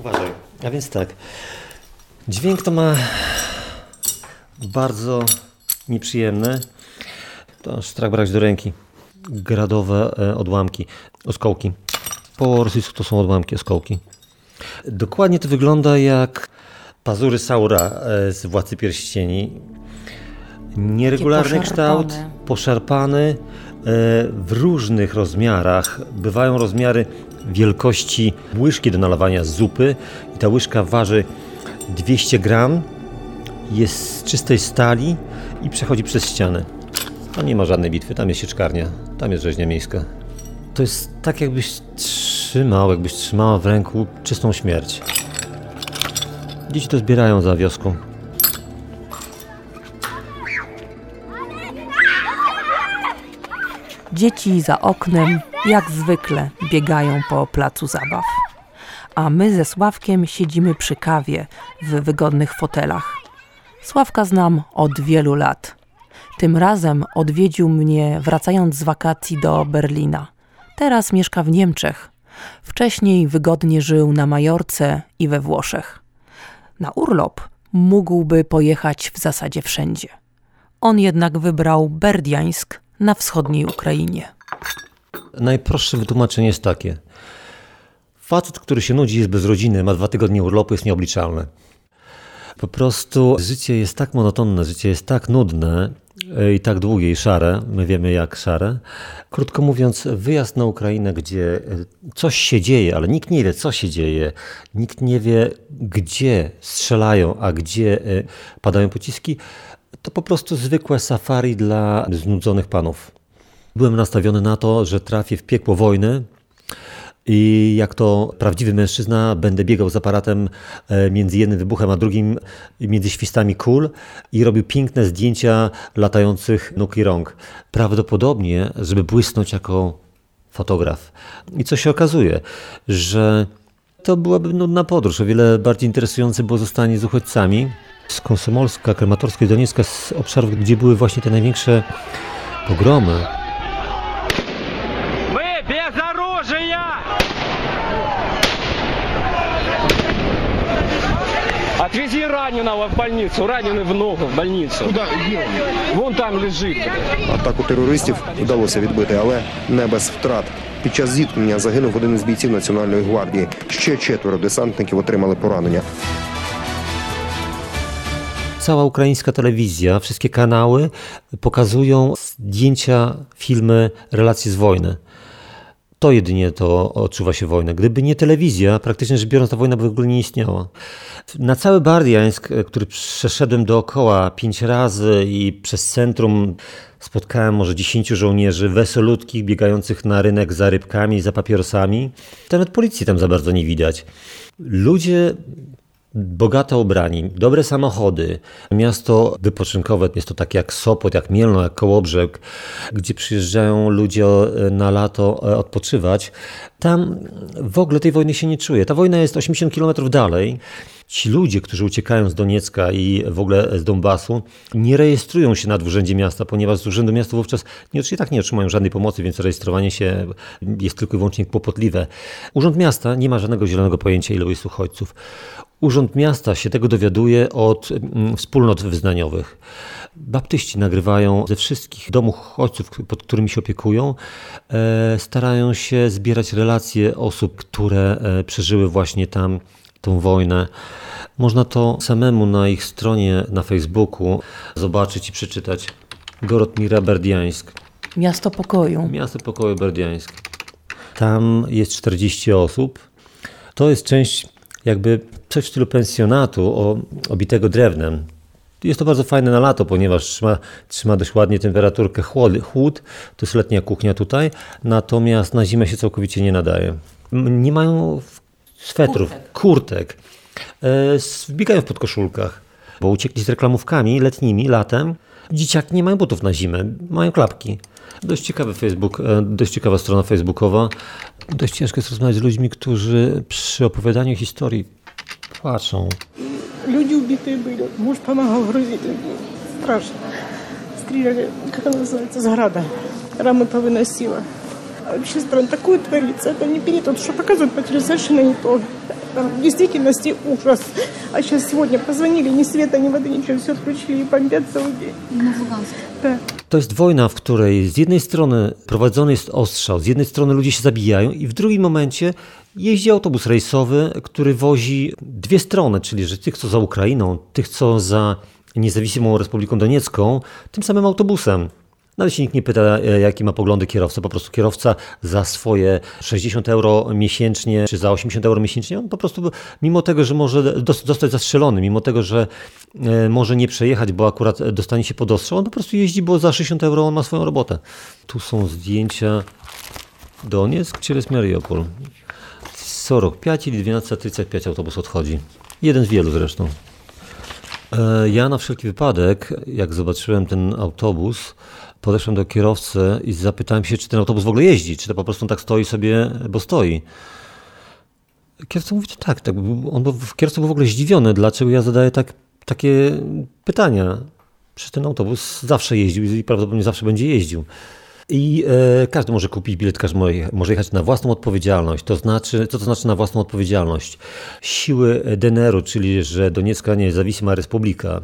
Uważaj. A więc tak. Dźwięk to ma bardzo nieprzyjemny. To aż strach brać do ręki. Gradowe e, odłamki, oskołki. Po rosyjsku to są odłamki, oskołki. Dokładnie to wygląda jak pazury Saura e, z Władcy Pierścieni. Nieregularny kształt, poszarpany e, w różnych rozmiarach. Bywają rozmiary wielkości łyżki do nalawania zupy i ta łyżka waży 200 gram, jest z czystej stali i przechodzi przez ścianę. Tam nie ma żadnej bitwy, tam jest sieczkarnia, tam jest rzeźnia miejska. To jest tak jakbyś trzymał, jakbyś trzymała w ręku czystą śmierć. Dzieci to zbierają za wioską. Dzieci za oknem, jak zwykle, biegają po placu zabaw. A my ze Sławkiem siedzimy przy kawie w wygodnych fotelach. Sławka znam od wielu lat. Tym razem odwiedził mnie wracając z wakacji do Berlina. Teraz mieszka w Niemczech. Wcześniej wygodnie żył na Majorce i we Włoszech. Na urlop mógłby pojechać w zasadzie wszędzie. On jednak wybrał Berdiańsk na wschodniej Ukrainie. Najprostsze wytłumaczenie jest takie. Facet, który się nudzi, jest bez rodziny, ma dwa tygodnie urlopu, jest nieobliczalny. Po prostu życie jest tak monotonne, życie jest tak nudne e, i tak długie i szare, my wiemy jak szare. Krótko mówiąc, wyjazd na Ukrainę, gdzie e, coś się dzieje, ale nikt nie wie, co się dzieje, nikt nie wie, gdzie strzelają, a gdzie e, padają pociski, to po prostu zwykłe safari dla znudzonych panów. Byłem nastawiony na to, że trafię w piekło wojny i jak to prawdziwy mężczyzna będę biegał z aparatem e, między jednym wybuchem a drugim, między świstami kul i robił piękne zdjęcia latających nóg i rąk. Prawdopodobnie, żeby błysnąć jako fotograf. I co się okazuje, że to byłaby nudna podróż. O wiele bardziej interesujące było zostanie z uchodźcami z Konsomolska, Krematorska i Doniecka, z obszarów, gdzie były właśnie te największe pogromy. Отвези раненого в больницу, раненый в ногу в больницу. Куда? Вон там лежит. Атаку терористів вдалося відбити, але не без втрат. Під час зіткнення загинув один із бійців Національної гвардії. Ще четверо десантників отримали поранення. Cała ukraińska telewizja, wszystkie kanały pokazują zdjęcia, filmy, relacje z wojny. To jedynie to odczuwa się wojnę. Gdyby nie telewizja, praktycznie rzecz biorąc, ta wojna by w ogóle nie istniała. Na cały Bardiańsk, który przeszedłem dookoła pięć razy i przez centrum spotkałem może dziesięciu żołnierzy wesolutkich, biegających na rynek za rybkami za papierosami. Nawet policji tam za bardzo nie widać. Ludzie bogato ubrani, dobre samochody, miasto wypoczynkowe, jest to takie jak Sopot, jak Mielno, jak Kołobrzeg, gdzie przyjeżdżają ludzie e, na lato e, odpoczywać. Tam w ogóle tej wojny się nie czuje. Ta wojna jest 80 km dalej. Ci ludzie, którzy uciekają z Doniecka i w ogóle z Donbasu, nie rejestrują się na Urzędzie Miasta, ponieważ z Urzędu Miasta wówczas nie, i tak nie otrzymają żadnej pomocy, więc rejestrowanie się jest tylko i wyłącznie kłopotliwe. Urząd Miasta nie ma żadnego zielonego pojęcia, ilu jest uchodźców. Urząd Miasta się tego dowiaduje od mm, wspólnot wyznaniowych. Baptyści nagrywają ze wszystkich domów uchodźców, pod którymi się opiekują, e, starają się zbierać relacje osób, które e, przeżyły właśnie tam tą wojnę. Można to samemu na ich stronie na Facebooku zobaczyć i przeczytać. Gorotmira Berdiańsk, Miasto pokoju. miasto pokoju Berdiańsk. Tam jest 40 osób. To jest część jakby coś w stylu pensjonatu o, obitego drewnem. Jest to bardzo fajne na lato, ponieważ trzyma, trzyma dość ładnie temperaturkę chłod, chłód. To jest letnia kuchnia tutaj, natomiast na zimę się całkowicie nie nadaje. Nie mają w- swetrów, kurtek, kurtek e, wbiegają w podkoszulkach, bo uciekli z reklamówkami letnimi, latem. Dzieciaki nie mają butów na zimę, mają klapki. Dość ciekawy Facebook, e, dość ciekawa strona facebookowa. Dość ciężko jest rozmawiać z ludźmi, którzy przy opowiadaniu historii płaczą. Ludzie ubitych byli. Mąż pomagał w rodzinie. Strasznie. Strilali, jak to nazywa, z grada. Ramy to wynosiła вообще стран такое творится. Это не перед, вот что показывают по телевизору, совершенно не то. Там в действительности ужас. А сейчас сегодня позвонили, ни света, ни воды, ничего, все отключили и бомбят целый день. На Луганск. Да. To jest wojna, w której z jednej strony prowadzony jest ostrzał, z jednej strony ludzie się zabijają i w drugim momencie jeździ autobus rejsowy, który wozi dwie strony, czyli że tych, co za Ukrainą, tych, co za niezawisłą Republiką Doniecką, tym samym autobusem. Nawet się nikt nie pyta, e, jakie ma poglądy kierowca. Po prostu kierowca za swoje 60 euro miesięcznie, czy za 80 euro miesięcznie, on po prostu, mimo tego, że może zostać zastrzelony, mimo tego, że e, może nie przejechać, bo akurat dostanie się pod ostrzał, on po prostu jeździ, bo za 60 euro on ma swoją robotę. Tu są zdjęcia Donieck, Cieles, Mariupol. 45 ili 1235 autobus odchodzi. Jeden z wielu zresztą. E, ja na wszelki wypadek, jak zobaczyłem ten autobus, podeszłem do kierowcy i zapytałem się, czy ten autobus w ogóle jeździ, czy to po prostu tak stoi sobie, bo stoi. Kierowca mówi, że tak, tak. On był, kierowca był w ogóle zdziwiony, dlaczego ja zadaję tak, takie pytania. Przecież ten autobus zawsze jeździł i prawdopodobnie zawsze będzie jeździł. I e, każdy może kupić bilet, każdy może jecha- może jechać na własną odpowiedzialność. To znaczy, co to znaczy na własną odpowiedzialność? Siły DNR-u, czyli że Doniecka Niezawisła Republika,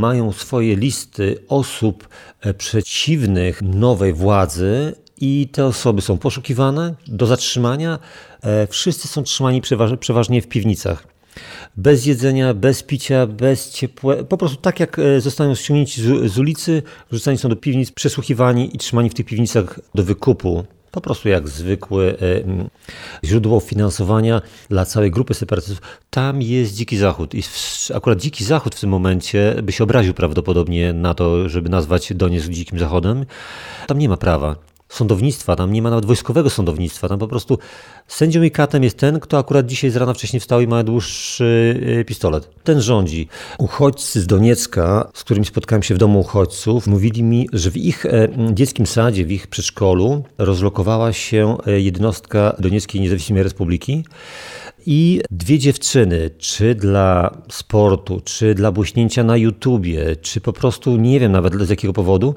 mają swoje listy osób e, przeciwnych nowej władzy i te osoby są poszukiwane do zatrzymania. E, wszyscy są trzymani przeważ, przeważnie w piwnicach. Bez jedzenia, bez picia, bez ciepła. Po prostu tak jak e, zostają ściągnięci z, z ulicy, rzucani są do piwnic, przesłuchiwani i trzymani w tych piwnicach do wykupu. Po prostu jak zwykłe źródło finansowania dla całej grupy separatystów. Tam jest Dziki Zachód. I akurat Dziki Zachód w tym momencie by się obraził prawdopodobnie na to, żeby nazwać Donieck Dzikim Zachodem. Tam nie ma prawa sądownictwa, tam nie ma nawet wojskowego sądownictwa, tam po prostu sędzią i katem jest ten, kto akurat dzisiaj z rana wcześniej wstał i ma dłuższy y, pistolet. Ten rządzi. Uchodźcy z Doniecka, z którymi spotkałem się w domu uchodźców, mówili mi, że w ich e, dzieckim sadzie, w ich przedszkolu rozlokowała się e, jednostka Donieckiej Niezawisłej Republiki i dwie dziewczyny, czy dla sportu, czy dla błyśnięcia na YouTubie, czy po prostu nie wiem nawet z jakiego powodu,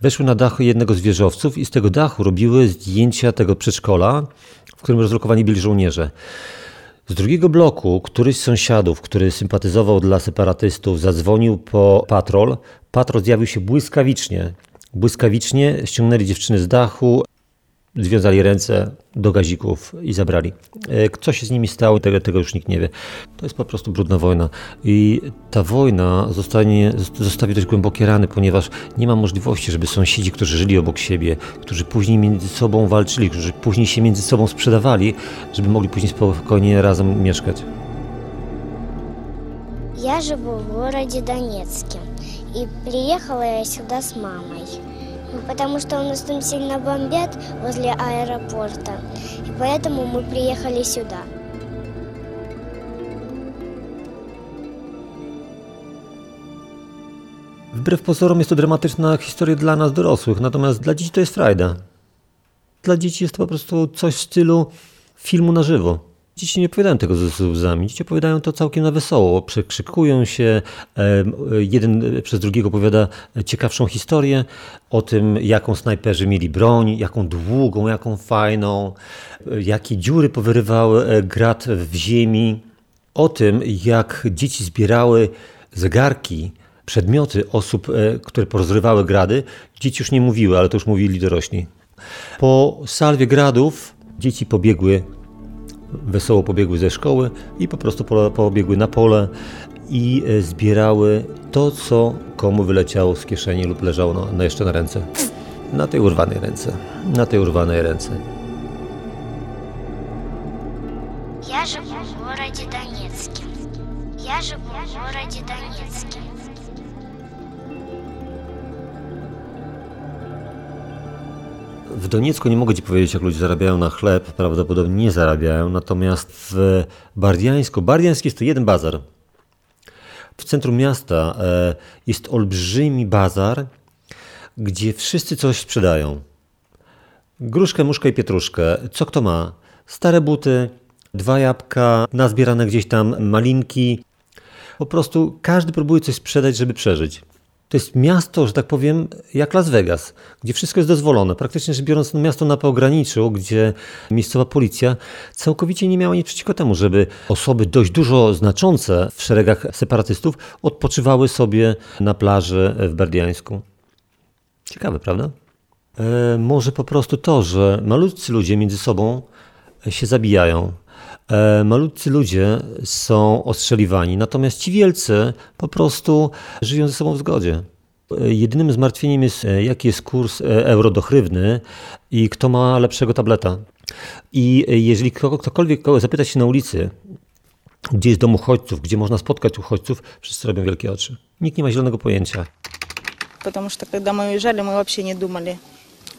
weszły na dach jednego z wieżowców i z tego dachu robiły zdjęcia tego przedszkola, w którym rozlokowani byli żołnierze. Z drugiego bloku któryś z sąsiadów, który sympatyzował dla separatystów, zadzwonił po patrol. Patrol zjawił się błyskawicznie. Błyskawicznie ściągnęli dziewczyny z dachu, związali ręce do gazików i zabrali. E, Co się z nimi stało, tego, tego już nikt nie wie. To jest po prostu brudna wojna. I ta wojna zostanie, zostawi dość głębokie rany, ponieważ nie ma możliwości, żeby sąsiedzi, którzy żyli obok siebie, którzy później między sobą walczyli, którzy później się między sobą sprzedawali, żeby mogli później spokojnie razem mieszkać. Я живу в городе Донецке. И приехала я сюда с мамой. Ну, Потому что у нас там сильно бомбят возле аэропорта. И поэтому мы приехали сюда. Wbrew pozorom jest to dramatyczna historia dla nas dorosłych, natomiast dla dzieci to jest frajda. Dla dzieci jest to po prostu coś w stylu filmu na żywo. Dzieci nie opowiadają tego ze łzami, dzieci opowiadają to całkiem na wesoło, przekrzykują się, jeden przez drugiego opowiada ciekawszą historię o tym, jaką snajperzy mieli broń, jaką długą, jaką fajną, jakie dziury powyrywały e, grat w ziemi, o tym, jak dzieci zbierały zegarki, przedmioty osób, e, które porozrywały grady. Dzieci już nie mówiły, ale to już mówili dorośli. Po salwie gradów dzieci pobiegły, wesoło pobiegły ze szkoły i po prostu po- pobiegły na pole i e, zbierały to, co komu wyleciało z kieszeni lub leżało na, na jeszcze na ręce. Na tej urwanej ręce. Na tej urwanej ręce. Я живу в городе Донецке. Я живу в городе Донецке. W Doniecku nie mogę Ci powiedzieć, jak ludzie zarabiają na chleb, prawdopodobnie nie zarabiają, natomiast w Bardiańsku, Bardiańsk jest to jeden bazar. W centrum miasta e, jest olbrzymi bazar, gdzie wszyscy coś sprzedają. Gruszkę, muszkę i pietruszkę. Co kto ma? Stare buty, dwa jabłka, nazbierane gdzieś tam malinki. Po prostu każdy próbuje coś sprzedać, żeby przeżyć. To jest miasto, że tak powiem, jak Las Vegas, gdzie wszystko jest dozwolone. Praktycznie rzecz biorąc, no miasto na pograniczu, gdzie miejscowa policja całkowicie nie miała nic przeciwko temu, żeby osoby dość dużo znaczące w szeregach separatystów odpoczywały sobie na plaży w Berdiańsku. Ciekawe, prawda? E, może po prostu to, że malutcy ludzie między sobą się zabijają. E, malutcy ludzie są ostrzeliwani, natomiast ci wielcy po prostu żyją ze sobą w zgodzie. E, Jedynym zmartwieniem jest, e, jaki jest kurs e, euro do hrywny i kto ma lepszego tableta. I e, jeżeli kogo- ktokolwiek kogo zapyta się na ulicy, gdzie jest dom uchodźców, gdzie można spotkać uchodźców, wszyscy robią wielkie oczy. Nikt nie ma zielonego pojęcia. Потому что когда мы уезжали, мы вообще не думали,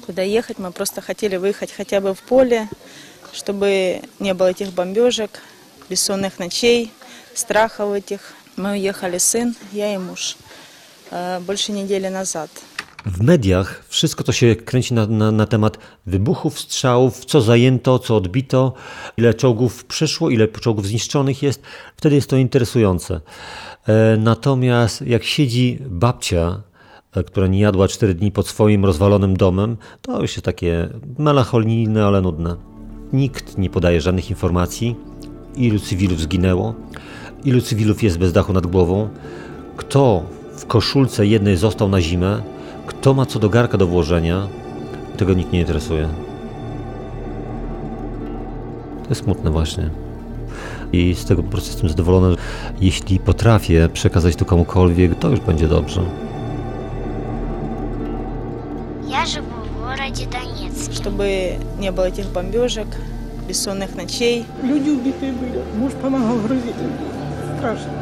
куда ехать. Мы просто хотели выехать хотя бы в поле, чтобы не было этих бомбежек, бессонных ночей, страхов этих. Мы уехали сын, я и муж, э, больше недели назад. W mediach wszystko to się kręci na, na, na temat wybuchów, strzałów, co zajęto, co odbito, ile czołgów przyszło, ile czołgów zniszczonych jest. Wtedy jest to interesujące. E, Natomiast jak siedzi babcia, e, która nie jadła 4 dni pod swoim rozwalonym domem, to już jest takie melancholijne, ale nudne. Nikt nie podaje żadnych informacji, ilu cywilów zginęło, ilu cywilów jest bez dachu nad głową, kto w koszulce jednej został na zimę, kto ma co do garka do włożenia, tego nikt nie interesuje. To jest smutne właśnie. I z tego po prostu jestem zadowolony. Jeśli potrafię przekazać to komukolwiek, to już będzie dobrze. Чтобы не было этих бомбежек, бессонных ночей. Люди убитые были. Муж помогал грузить. Страшно.